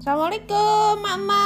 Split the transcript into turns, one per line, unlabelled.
Assalamualaikum, Mama.